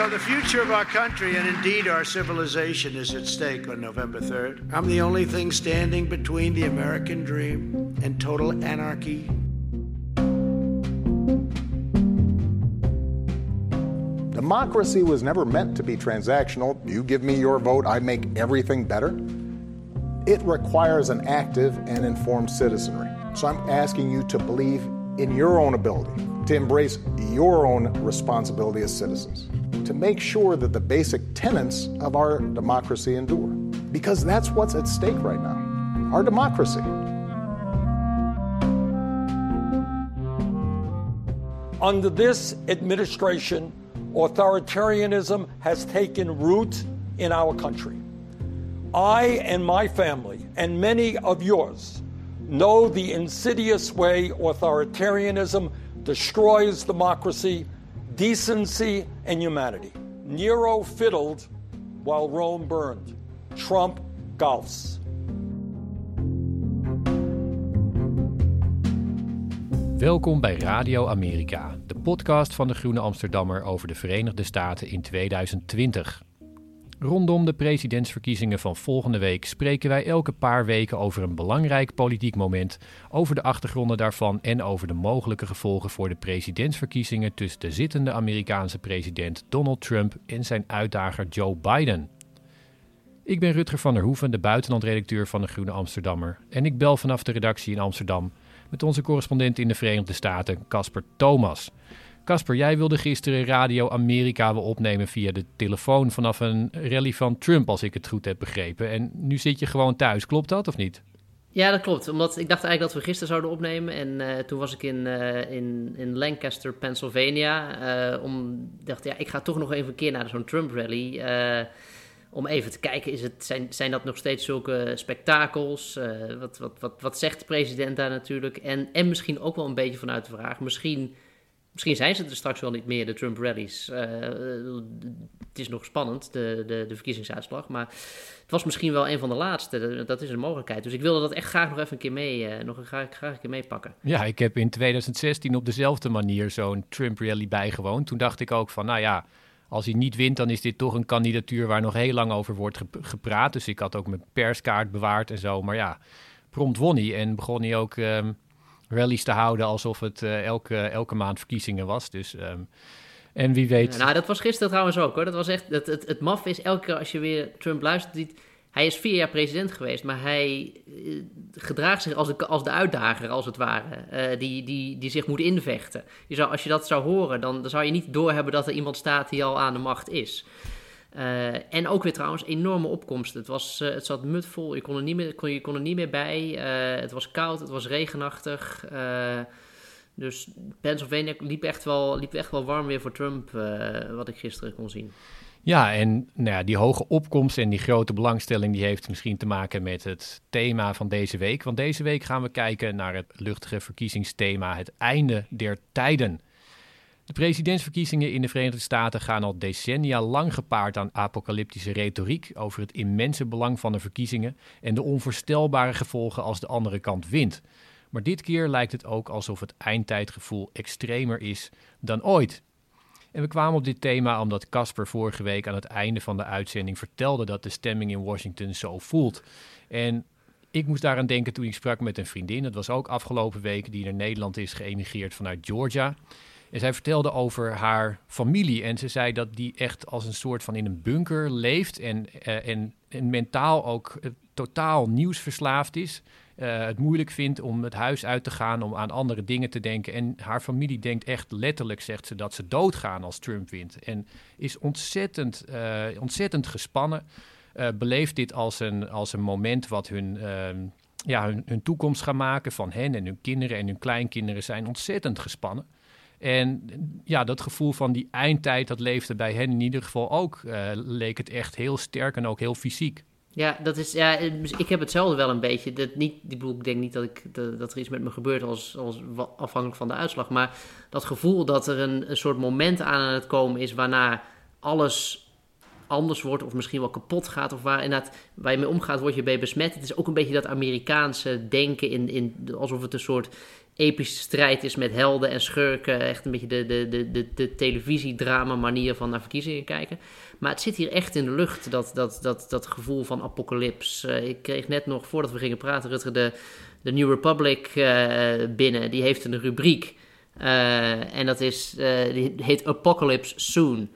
So the future of our country and indeed our civilization is at stake on November 3rd. I'm the only thing standing between the American dream and total anarchy. Democracy was never meant to be transactional. You give me your vote, I make everything better. It requires an active and informed citizenry. So I'm asking you to believe in your own ability, to embrace your own responsibility as citizens, to make sure that the basic tenets of our democracy endure. Because that's what's at stake right now our democracy. Under this administration, authoritarianism has taken root in our country. I and my family, and many of yours, know the insidious way authoritarianism destroys democracy, decency, and humanity. Nero fiddled while Rome burned. Trump golfs. Welkom bij Radio Amerika, de podcast van de Groene Amsterdammer over de Verenigde Staten in 2020. Rondom de presidentsverkiezingen van volgende week spreken wij elke paar weken over een belangrijk politiek moment, over de achtergronden daarvan en over de mogelijke gevolgen voor de presidentsverkiezingen tussen de zittende Amerikaanse president Donald Trump en zijn uitdager Joe Biden. Ik ben Rutger van der Hoeven, de buitenlandredacteur van de Groene Amsterdammer, en ik bel vanaf de redactie in Amsterdam met onze correspondent in de Verenigde Staten, Casper Thomas. Casper, jij wilde gisteren Radio Amerika wel opnemen via de telefoon vanaf een rally van Trump, als ik het goed heb begrepen. En nu zit je gewoon thuis, klopt dat of niet? Ja, dat klopt. Omdat ik dacht eigenlijk dat we gisteren zouden opnemen. En eh, toen was ik in, eh, in, in Lancaster, Pennsylvania. eh om dacht, ja, ik ga toch nog even een keer naar zo'n Trump rally. om even te kijken, is het, zijn, zijn dat nog steeds zulke spektakels? Wat, wat, wat, wat zegt de president daar natuurlijk? En, en misschien ook wel een beetje vanuit de vraag, misschien, misschien zijn ze er straks wel niet meer, de Trump rallies. Eh, het is nog spannend, de, de, de verkiezingsuitslag. Maar het was misschien wel een van de laatste. Dat is een mogelijkheid. Dus ik wilde dat echt graag nog even een keer mee, eh, nog een, graag, graag een keer meepakken. Ja, ik heb in 2016 op dezelfde manier zo'n Trump rally bijgewoond. Toen dacht ik ook van, nou ja, als hij niet wint, dan is dit toch een kandidatuur waar nog heel lang over wordt gep- gepraat. Dus ik had ook mijn perskaart bewaard en zo. Maar ja, prompt won hij en begon hij ook ehm rallies te houden alsof het eh, elke, elke maand verkiezingen was. Dus, ehm, en wie weet... Nou, dat was gisteren trouwens ook hoor. Dat was echt, dat, het, het maf is elke keer als je weer Trump luistert. hij is vier jaar president geweest, maar hij eh, gedraagt zich als de, als de uitdager, als het ware. eh, die, die, die zich moet invechten. Je zou, als je dat zou horen, dan, dan zou je niet doorhebben dat er iemand staat die al aan de macht is. Eh, en ook weer trouwens enorme opkomst. Het, was, eh, het zat mutvol, je kon er niet meer, kon, je kon er niet meer bij. Eh, het was koud, het was regenachtig. dus Pennsylvania liep echt, wel, liep echt wel warm weer voor Trump, wat ik gisteren kon zien. Ja, en nou ja, die hoge opkomst en die grote belangstelling... die heeft misschien te maken met het thema van deze week. Want deze week gaan we kijken naar het luchtige verkiezingsthema... het einde der tijden. De presidentsverkiezingen in de Verenigde Staten gaan al decennia lang gepaard aan apocalyptische retoriek over het immense belang van de verkiezingen en de onvoorstelbare gevolgen als de andere kant wint. Maar dit keer lijkt het ook alsof het eindtijdgevoel extremer is dan ooit. En we kwamen op dit thema omdat Casper vorige week aan het einde van de uitzending vertelde dat de stemming in Washington zo voelt. En ik moest daaraan denken toen ik sprak met een vriendin. Dat was ook afgelopen week die naar Nederland is geëmigreerd vanuit Georgia. En zij vertelde over haar familie. En ze zei dat die echt als een soort van in een bunker leeft. En, eh, en, en mentaal ook eh, totaal nieuwsverslaafd is. uh, het moeilijk vindt om het huis uit te gaan, om aan andere dingen te denken. En haar familie denkt echt letterlijk, zegt ze, dat ze doodgaan als Trump wint. En is ontzettend, ontzettend gespannen. Beleeft dit als een, als een moment wat hun, ehm, ja, hun, hun toekomst gaat maken van hen en hun kinderen en hun kleinkinderen zijn ontzettend gespannen. En ja, dat gevoel van die eindtijd, dat leefde bij hen in ieder geval ook. leek het echt heel sterk en ook heel fysiek. Ja, dat is, ja, ik heb hetzelfde wel een beetje. Dat niet, ik denk niet dat, ik, dat, er iets met me gebeurt als, als afhankelijk van de uitslag. Maar dat gevoel dat er een, een soort moment aan het komen is waarna alles anders wordt of misschien wel kapot gaat. Of waar, inderdaad, waar je mee omgaat, word je bij besmet. Het is ook een beetje dat Amerikaanse denken in, in alsof het een soort epische strijd is met helden en schurken. Echt een beetje de, de, de, de, de televisiedrama manier van naar verkiezingen kijken. Maar het zit hier echt in de lucht, dat, dat, dat, dat gevoel van apocalyps. Uh, ik kreeg net nog, voordat we gingen praten, Rutger, de, de New Republic uh, binnen. Die heeft een rubriek. Uh, en dat is, die heet Apocalypse Soon.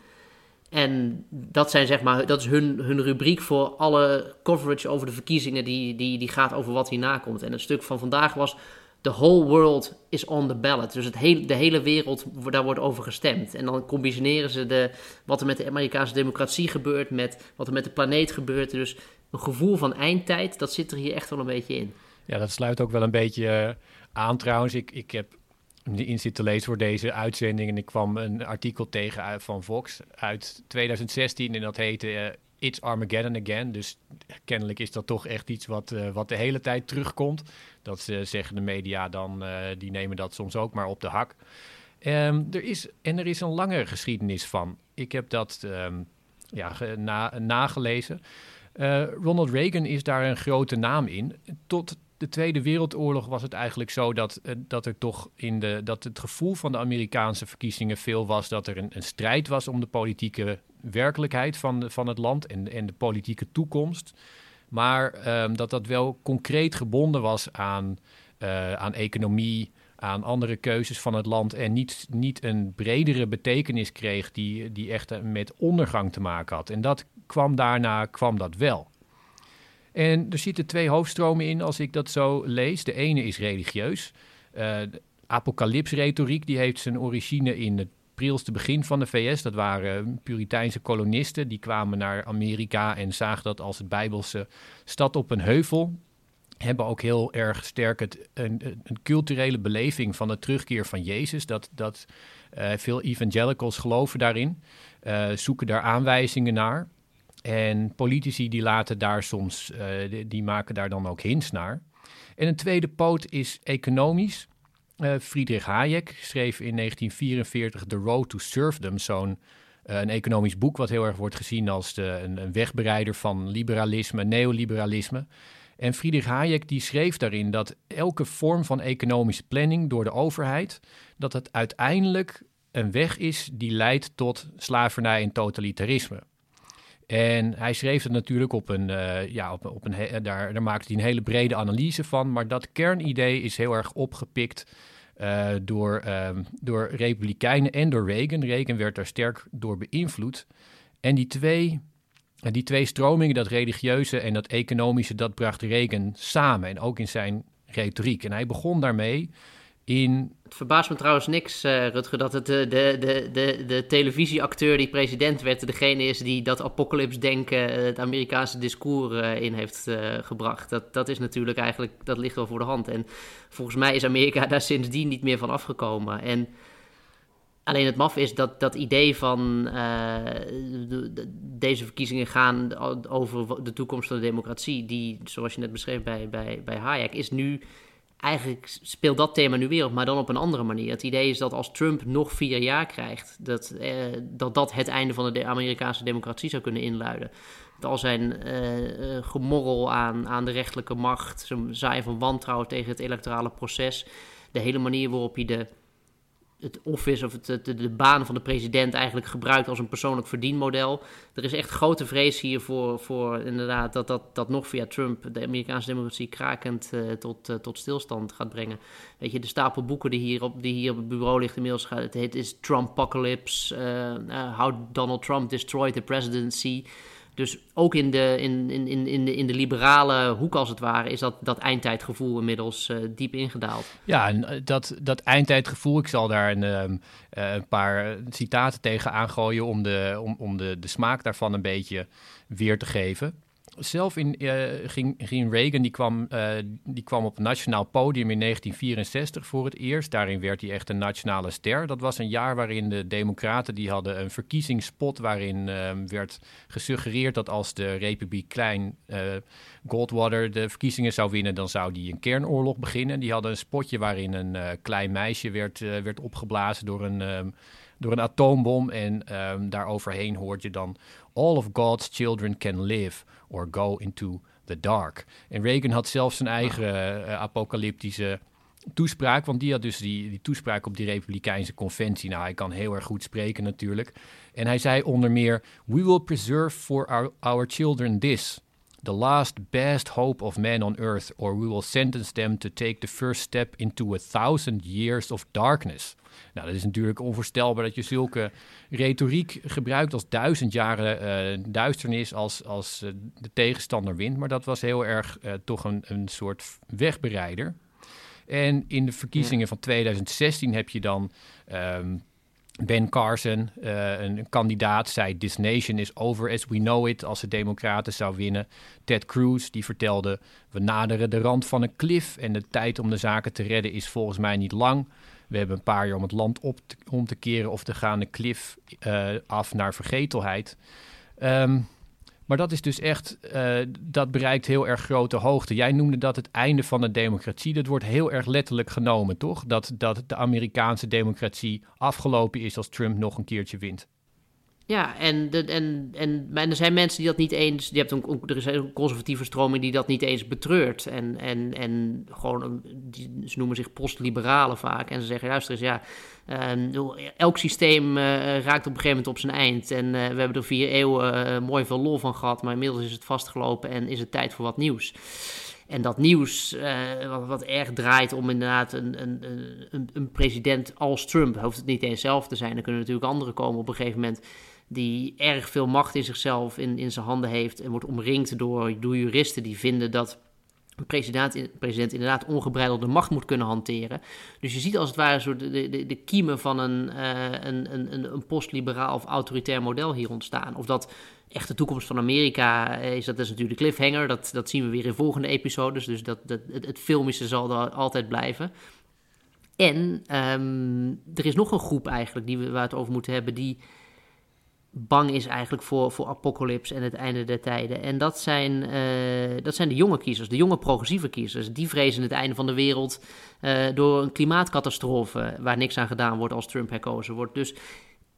En dat, zijn, zeg maar, dat is hun, hun rubriek voor alle coverage over de verkiezingen. Die, die, die gaat over wat hierna komt. En het stuk van vandaag was the whole world is on the ballot. Dus het hele, de hele wereld, daar wordt over gestemd. En dan combineren ze de, wat er met de Amerikaanse democratie gebeurt met wat er met de planeet gebeurt. Dus een gevoel van eindtijd, dat zit er hier echt wel een beetje in. Ja, dat sluit ook wel een beetje uh, aan trouwens. Ik, ik heb in zitten lezen voor deze uitzending en ik kwam een artikel tegen van Vox uit 2016 en dat heette uh, It's Armageddon Again. Dus kennelijk is dat toch echt iets wat, uh, wat de hele tijd terugkomt. Dat uh, zeggen de media dan, uh, die nemen dat soms ook maar op de hak. Um, er is, en er is een lange geschiedenis van. Ik heb dat um, ja, na, nagelezen. Ronald Reagan is daar een grote naam in. Tot de Tweede Wereldoorlog was het eigenlijk zo dat, dat er toch in de dat het gevoel van de Amerikaanse verkiezingen veel was dat er een, een strijd was om de politieke werkelijkheid van, van het land en, en de politieke toekomst. Maar um, dat dat wel concreet gebonden was aan, uh, aan economie, aan andere keuzes van het land. En niet, niet een bredere betekenis kreeg die, die echt met ondergang te maken had. En dat kwam daarna kwam dat wel. En er zitten twee hoofdstromen in als ik dat zo lees. De ene is religieus. Uh, apocalypsretoriek die heeft zijn origine in het prilste begin van de VS. Dat waren Puriteinse kolonisten. Die kwamen naar Amerika en zagen dat als het Bijbelse stad op een heuvel. Hebben ook heel erg sterk het, een, culturele beleving van de terugkeer van Jezus. Dat, dat uh, veel evangelicals geloven daarin, zoeken daar aanwijzingen naar. En politici die laten daar soms, uh, die, maken daar dan ook hints naar. En een tweede poot is economisch. Uh, Friedrich Hayek schreef in 1944 The Road to Serfdom, zo'n uh, een economisch boek wat heel erg wordt gezien als de, een, een, wegbereider van liberalisme, neoliberalisme. En Friedrich Hayek die schreef daarin dat elke vorm van economische planning door de overheid, dat het uiteindelijk een weg is die leidt tot slavernij en totalitarisme. En hij schreef het natuurlijk op een, uh, ja, op, op een daar, daar maakte hij een hele brede analyse van. Maar dat kernidee is heel erg opgepikt uh, door, uh, door Republikeinen en door Reagan. Reagan werd daar sterk door beïnvloed. En die twee, die twee stromingen, dat religieuze en dat economische, dat bracht Reagan samen. En ook in zijn retoriek. En hij begon daarmee in... Het verbaast me trouwens niks, uh, Rutger, dat het de, de, de, de, de televisieacteur die president werd, degene is die dat apocalypse-denken, eh, het Amerikaanse discours in heeft gebracht. Dat, dat is natuurlijk eigenlijk, dat ligt wel voor de hand. En volgens mij is Amerika daar sindsdien niet meer van afgekomen. En alleen het maf is dat dat idee van de, de, deze verkiezingen gaan over de toekomst van de democratie, die, zoals je net beschreef bij, bij, bij Hayek, is nu eigenlijk speelt dat thema nu weer op, maar dan op een andere manier. Het idee is dat als Trump nog vier jaar krijgt, dat eh, dat, dat het einde van de Amerikaanse democratie zou kunnen inluiden. Dat al zijn uh, gemorrel aan, aan de rechtelijke macht, zijn zaaien van wantrouwen tegen het electorale proces, de hele manier waarop hij de het office of het, de, de, baan van de president eigenlijk gebruikt als een persoonlijk verdienmodel. Er is echt grote vrees hier voor, voor inderdaad dat, dat, dat nog via Trump de Amerikaanse democratie krakend uh, tot, uh, tot stilstand gaat brengen. Weet je, de stapel boeken die hier op, die hier op het bureau ligt inmiddels gaat, het heet is Trumpocalypse, uh, How Donald Trump Destroyed the Presidency. Dus ook in de, in, in, in, de, in de liberale hoek, als het ware, is dat, dat eindtijdgevoel inmiddels uh, diep ingedaald. Ja, en eh, dat, dat eindtijdgevoel, ik zal daar een, uh, een paar citaten tegen aangooien om, de, om, om de, de smaak daarvan een beetje weer te geven zelf in, uh, ging, Reagan, die kwam, uh, die kwam op een nationaal podium in 1964 voor het eerst. Daarin werd hij echt een nationale ster. Dat was een jaar waarin de Democraten die hadden een verkiezingsspot waarin uh, werd gesuggereerd dat als de Republiek Klein eh, Goldwater de verkiezingen zou winnen, dan zou die een kernoorlog beginnen. Die hadden een spotje waarin een klein meisje werd, werd opgeblazen door een um, door een atoombom. En um, daaroverheen hoort je dan All of God's children can live or go into the dark. En Reagan had zelfs zijn eigen uh, apocalyptische toespraak, want die had dus die, die toespraak op die Republikeinse conventie. Nou, hij kan heel erg goed spreken natuurlijk. En hij zei onder meer: We will preserve for our, our children this. The last best hope of man on earth, or we will sentence them to take the first step into a thousand years of darkness. Nou, dat is natuurlijk onvoorstelbaar dat je zulke retoriek gebruikt als duizend jaren uh, duisternis als, als uh, de tegenstander wint. Maar dat was heel erg uh, toch een, een soort wegbereider. En in de verkiezingen van 2016 heb je dan um, Ben Carson, een, een, kandidaat, zei: This nation is over as we know it. Als de Democraten zou winnen. Ted Cruz, die vertelde: We naderen de rand van een klif. En de tijd om de zaken te redden is volgens mij niet lang. We hebben een paar jaar om het land op om te keren of te gaan de klif uh, af naar vergetelheid. Um, maar dat is dus echt, uh, dat bereikt heel erg grote hoogte. Jij noemde dat het einde van de democratie. Dat wordt heel erg letterlijk genomen, toch? Dat, dat de Amerikaanse democratie afgelopen is als Trump nog een keertje wint. Ja, en, de, en, en, er zijn mensen die dat niet eens. Je hebt een, er is een conservatieve stroming die dat niet eens betreurt. En, en, en gewoon, die, ze noemen zich postliberalen vaak. En ze zeggen: luister eens, ja. Uh, elk systeem uh, raakt op een gegeven moment op zijn eind. En uh, we hebben er vier eeuwen uh, mooi veel lol van gehad. Maar inmiddels is het vastgelopen en is het tijd voor wat nieuws. En dat nieuws, wat, wat, erg draait om inderdaad een, een, een, een president als Trump. Hoeft het niet eens zelf te zijn. Er kunnen natuurlijk anderen komen op een gegeven moment die erg veel macht in zichzelf in, in zijn handen heeft en wordt omringd door, juristen die vinden dat een president, president inderdaad ongebreidelde macht moet kunnen hanteren. Dus je ziet als het ware de, de, de kiemen van een, uh, een, een, een postliberaal of autoritair model hier ontstaan. Of dat echt de toekomst van Amerika is, dat is natuurlijk de cliffhanger. Dat, dat zien we weer in volgende episodes. Dus dat, dat, het, filmische zal er altijd blijven. En um, er is nog een groep eigenlijk die we, waar het over moeten hebben, die bang is eigenlijk voor, voor apocalypse en het einde der tijden. En dat zijn, uh, dat zijn de jonge kiezers, de jonge progressieve kiezers. Die vrezen het einde van de wereld uh, door een klimaatcatastrofe waar niks aan gedaan wordt als Trump herkozen wordt. Dus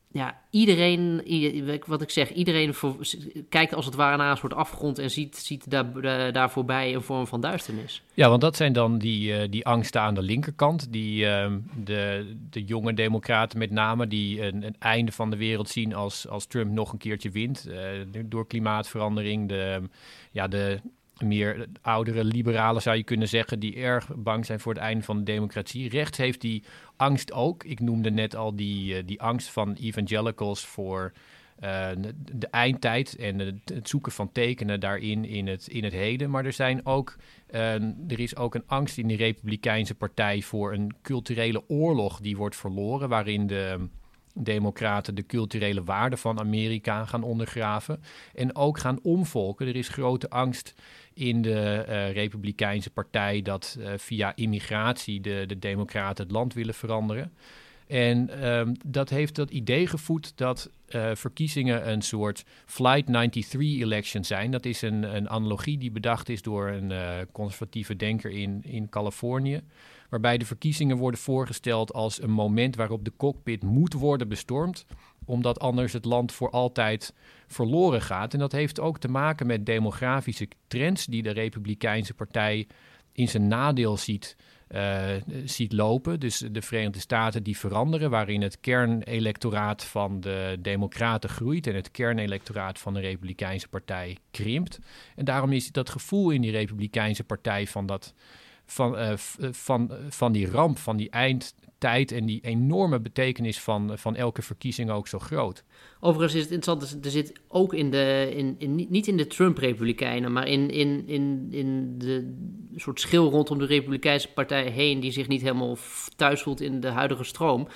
ja, iedereen, wat ik zeg, iedereen kijkt als het ware naar een soort afgrond en ziet, ziet daar, daar voorbij een vorm van duisternis. Ja, want dat zijn dan die, uh, die angsten aan de linkerkant, die uh, de, de jonge democraten met name, die een, een, einde van de wereld zien als, als Trump nog een keertje wint uh, door klimaatverandering, de, ja, de meer oudere liberalen zou je kunnen zeggen, die erg bang zijn voor het einde van de democratie. Rechts heeft die angst ook. Ik noemde net al die, die angst van evangelicals voor uh, de eindtijd en het zoeken van tekenen daarin in het, in het heden. Maar er, zijn ook, uh, er is ook een angst in de Republikeinse Partij voor een culturele oorlog die wordt verloren, waarin de democraten de culturele waarden van Amerika gaan ondergraven en ook gaan omvolken. Er is grote angst in de uh, Republikeinse Partij dat uh, via immigratie de, de democraten het land willen veranderen. En um, dat heeft dat idee gevoed dat uh, verkiezingen een soort Flight 93-election zijn. Dat is een, een, analogie die bedacht is door een conservatieve denker in, in Californië. Waarbij de verkiezingen worden voorgesteld als een moment waarop de cockpit moet worden bestormd. Omdat anders het land voor altijd verloren gaat. En dat heeft ook te maken met demografische trends die de Republikeinse Partij in zijn nadeel ziet uh, ziet lopen. Dus de Verenigde Staten die veranderen, waarin het kernelectoraat van de Democraten groeit en het kernelectoraat van de Republikeinse Partij krimpt. En daarom is dat gevoel in die Republikeinse Partij van dat. Van, uh, van, van die ramp, van die eind, tijd en die enorme betekenis van, van elke verkiezing ook zo groot. Overigens is het interessant, er zit ook in de, in, in, niet in de Trump-republikeinen, maar in, in, in, in de soort schil rondom de Republikeinse partij heen, die zich niet helemaal thuis voelt in de huidige stroom,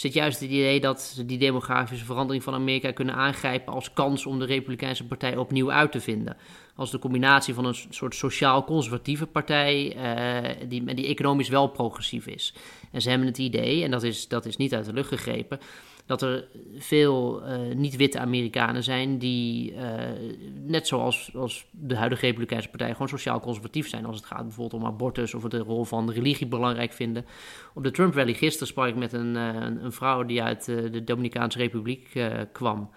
zit juist het idee dat ze die demografische verandering van Amerika kunnen aangrijpen als kans om de Republikeinse partij opnieuw uit te vinden. Als de combinatie van een soort sociaal-conservatieve partij uh, die, die economisch wel progressief is. En ze hebben het idee, en dat is, dat is niet uit de lucht gegrepen, dat er veel uh, niet-witte Amerikanen zijn die, uh, net zoals als de huidige Republikeinse Partij, gewoon sociaal conservatief zijn als het gaat bijvoorbeeld om abortus of de rol van religie belangrijk vinden. Op de Trump Rally gisteren sprak ik met een, uh, een vrouw die uit de Dominicaanse Republiek kwam.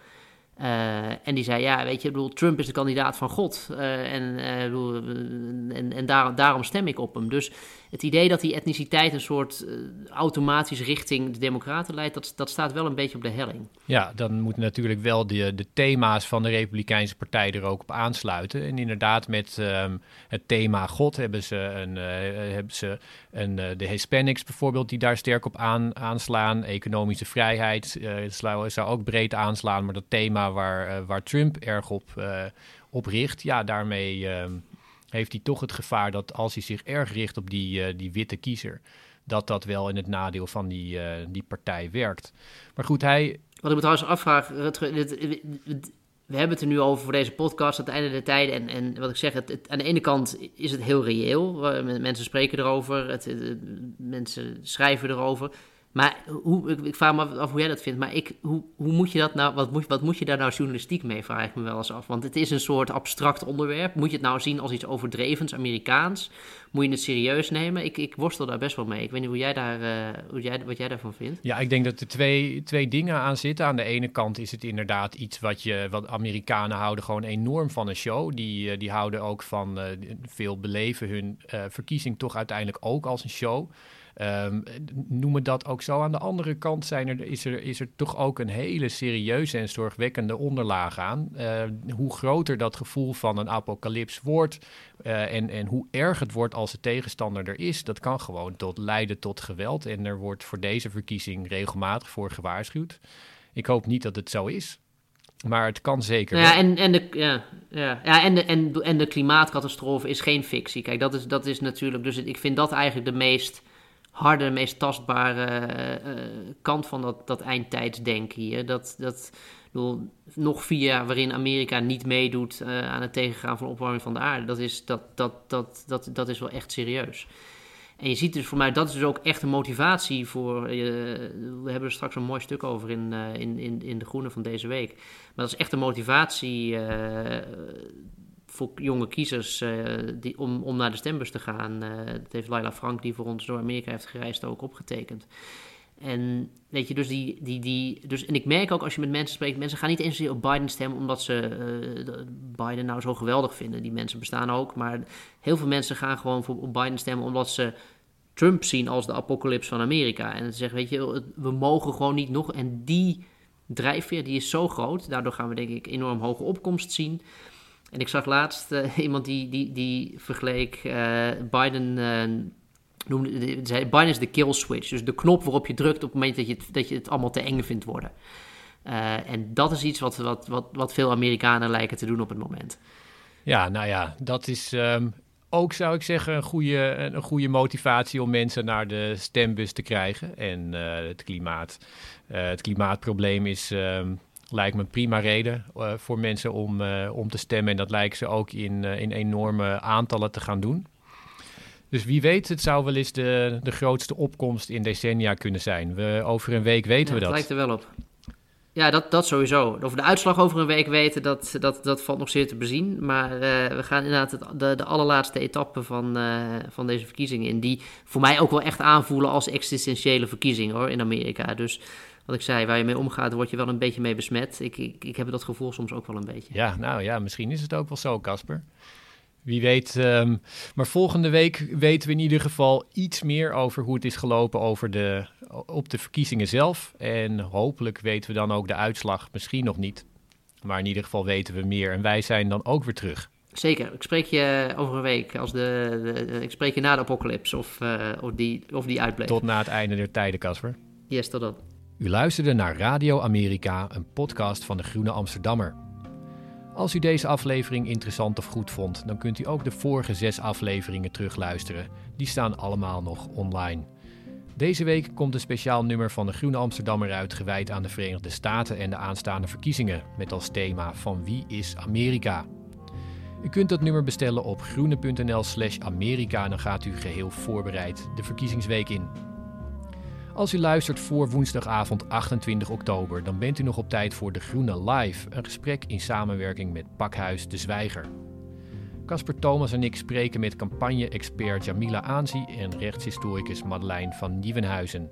En die zei, ja, weet je, bedoel, Trump is de kandidaat van God. En bedoel, en, en daar, daarom stem ik op hem. Dus het idee dat die etniciteit een soort automatisch richting de democraten leidt... Dat, dat staat wel een beetje op de helling. Ja, dan moeten natuurlijk wel de, de thema's van de Republikeinse Partij er ook op aansluiten. En inderdaad, met um, het thema God hebben ze, een, hebben ze een, de Hispanics bijvoorbeeld... die daar sterk op aan, aanslaan. Economische vrijheid zou, zou ook breed aanslaan, maar dat thema waar, waar Trump erg op, op richt, ja, daarmee uh, heeft hij toch het gevaar dat als hij zich erg richt op die, die witte kiezer, dat dat wel in het nadeel van die, die partij werkt. Maar goed, hij. Wat ik me trouwens afvraag, we hebben het er nu over voor deze podcast aan het einde der tijden. En, en wat ik zeg, het, aan de ene kant is het heel reëel. Mensen spreken erover, het, mensen schrijven erover. Maar hoe, ik, vraag me af hoe jij dat vindt. Maar ik, hoe, hoe moet je dat nou, wat moet, wat moet je daar nou journalistiek mee, vraag ik me wel eens af. Want het is een soort abstract onderwerp. Moet je het nou zien als iets overdrevens, Amerikaans? Moet je het serieus nemen? Ik, ik worstel daar best wel mee. Ik weet niet hoe jij daar, uh, hoe jij, wat jij daarvan vindt. Ja, ik denk dat er twee, twee dingen aan zitten. Aan de ene kant is het inderdaad iets wat je, wat Amerikanen houden gewoon enorm van een show. Die, uh, die houden ook van uh, veel beleven hun verkiezing toch uiteindelijk ook als een show. Um, noemen dat ook zo. Aan de andere kant zijn er, is, er, is er toch ook een hele serieuze en zorgwekkende onderlaag aan. Uh, hoe groter dat gevoel van een apocalyps wordt uh, en, en hoe erg het wordt als de tegenstander er is, dat kan gewoon tot leiden tot geweld. En er wordt voor deze verkiezing regelmatig voor gewaarschuwd. Ik hoop niet dat het zo is. Maar het kan zeker. Ja, en, en, de, ja, ja, ja, en, de, en, en de klimaatcatastrofe is geen fictie. Kijk, dat is, dat is natuurlijk. Dus ik vind dat eigenlijk de meest harde, meest tastbare uh, kant van dat, dat eindtijdsdenken hier. Dat, dat bedoel, nog vier waarin Amerika niet meedoet uh, aan het tegengaan van de opwarming van de aarde, dat is, dat, dat, dat, dat, dat is wel echt serieus. En je ziet dus voor mij, dat is dus ook echt een motivatie voor. we hebben er straks een mooi stuk over in, in, in, in De Groene van deze week. Maar dat is echt een motivatie voor jonge kiezers uh, die, om, om naar de stembus te gaan. Uh, dat heeft Laila Frank, die voor ons door Amerika heeft gereisd, ook opgetekend. En weet je, dus die, die, die. Dus, en ik merk ook als je met mensen spreekt, mensen gaan niet eens op Biden stemmen omdat ze uh, Biden nou zo geweldig vinden. Die mensen bestaan ook. Maar heel veel mensen gaan gewoon voor, op Biden stemmen omdat ze Trump zien als de apocalyps van Amerika. En ze zeggen, weet je, we mogen gewoon niet nog. En die drijfveer die is zo groot. Daardoor gaan we denk ik enorm hoge opkomst zien. En ik zag laatst uh, iemand die, die, die vergeleek uh, Biden. Uh, noemde, zei, Biden is de kill switch. Dus de knop waarop je drukt op het moment dat je het, dat je het allemaal te eng vindt worden. en dat is iets wat, wat, wat, wat veel Amerikanen lijken te doen op het moment. Ja, nou ja, dat is um, ook, zou ik zeggen, een goede, een goede motivatie om mensen naar de stembus te krijgen. En het klimaat. het klimaatprobleem is. Um, lijkt me een prima reden uh, voor mensen om, uh, om te stemmen. En dat lijken ze ook in, uh, in enorme aantallen te gaan doen. Dus wie weet, het zou wel eens de, de grootste opkomst in decennia kunnen zijn. We, over een week weten ja, we dat. Dat lijkt er wel op. Ja, dat, dat sowieso. Of de uitslag over een week weten, dat, dat, dat valt nog zeer te bezien. Maar we gaan inderdaad de, de allerlaatste etappe van, van deze verkiezingen in. Die voor mij ook wel echt aanvoelen als existentiële verkiezingen hoor, in Amerika. Dus wat ik zei, waar je mee omgaat, word je wel een beetje mee besmet. Ik, ik, ik heb dat gevoel soms ook wel een beetje. Ja, nou ja, misschien is het ook wel zo, Casper. Wie weet. Um, maar volgende week weten we in ieder geval iets meer over hoe het is gelopen over de, op de verkiezingen zelf. En hopelijk weten we dan ook de uitslag, misschien nog niet. Maar in ieder geval weten we meer. En wij zijn dan ook weer terug. Zeker. Ik spreek je over een week. Als de, de- ik spreek je na de apocalypse of, eh, of, die, of die uitbleef. Tot na het einde der tijden, Casper. Yes, tot dan. U luisterde naar Radio Amerika, een podcast van de Groene Amsterdammer. Als u deze aflevering interessant of goed vond, dan kunt u ook de vorige zes afleveringen terugluisteren. Die staan allemaal nog online. Deze week komt een speciaal nummer van de Groene Amsterdammer uit, gewijd aan de Verenigde Staten en de aanstaande verkiezingen, met als thema van wie is Amerika? U kunt dat nummer bestellen op groene.nl/slash Amerika en dan gaat u geheel voorbereid de verkiezingsweek in. Als u luistert voor woensdagavond 28 oktober, dan bent u nog op tijd voor De Groene Live, een gesprek in samenwerking met Pakhuis De Zwijger. Casper Thomas en ik spreken met campagne-expert Jamila Aanzi en rechtshistoricus Madeleine van Nieuwenhuizen.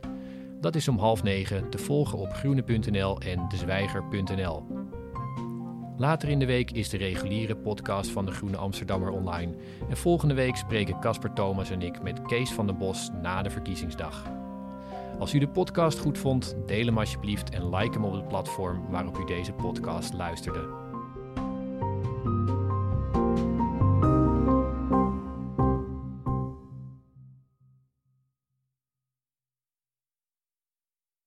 Dat is om half negen te volgen op groene.nl en dezwijger.nl. Later in de week is de reguliere podcast van de Groene Amsterdammer online. En volgende week spreken Casper Thomas en ik met Kees van den Bos na de verkiezingsdag. Als u de podcast goed vond, deel hem alsjeblieft en like hem op het platform waarop u deze podcast luisterde.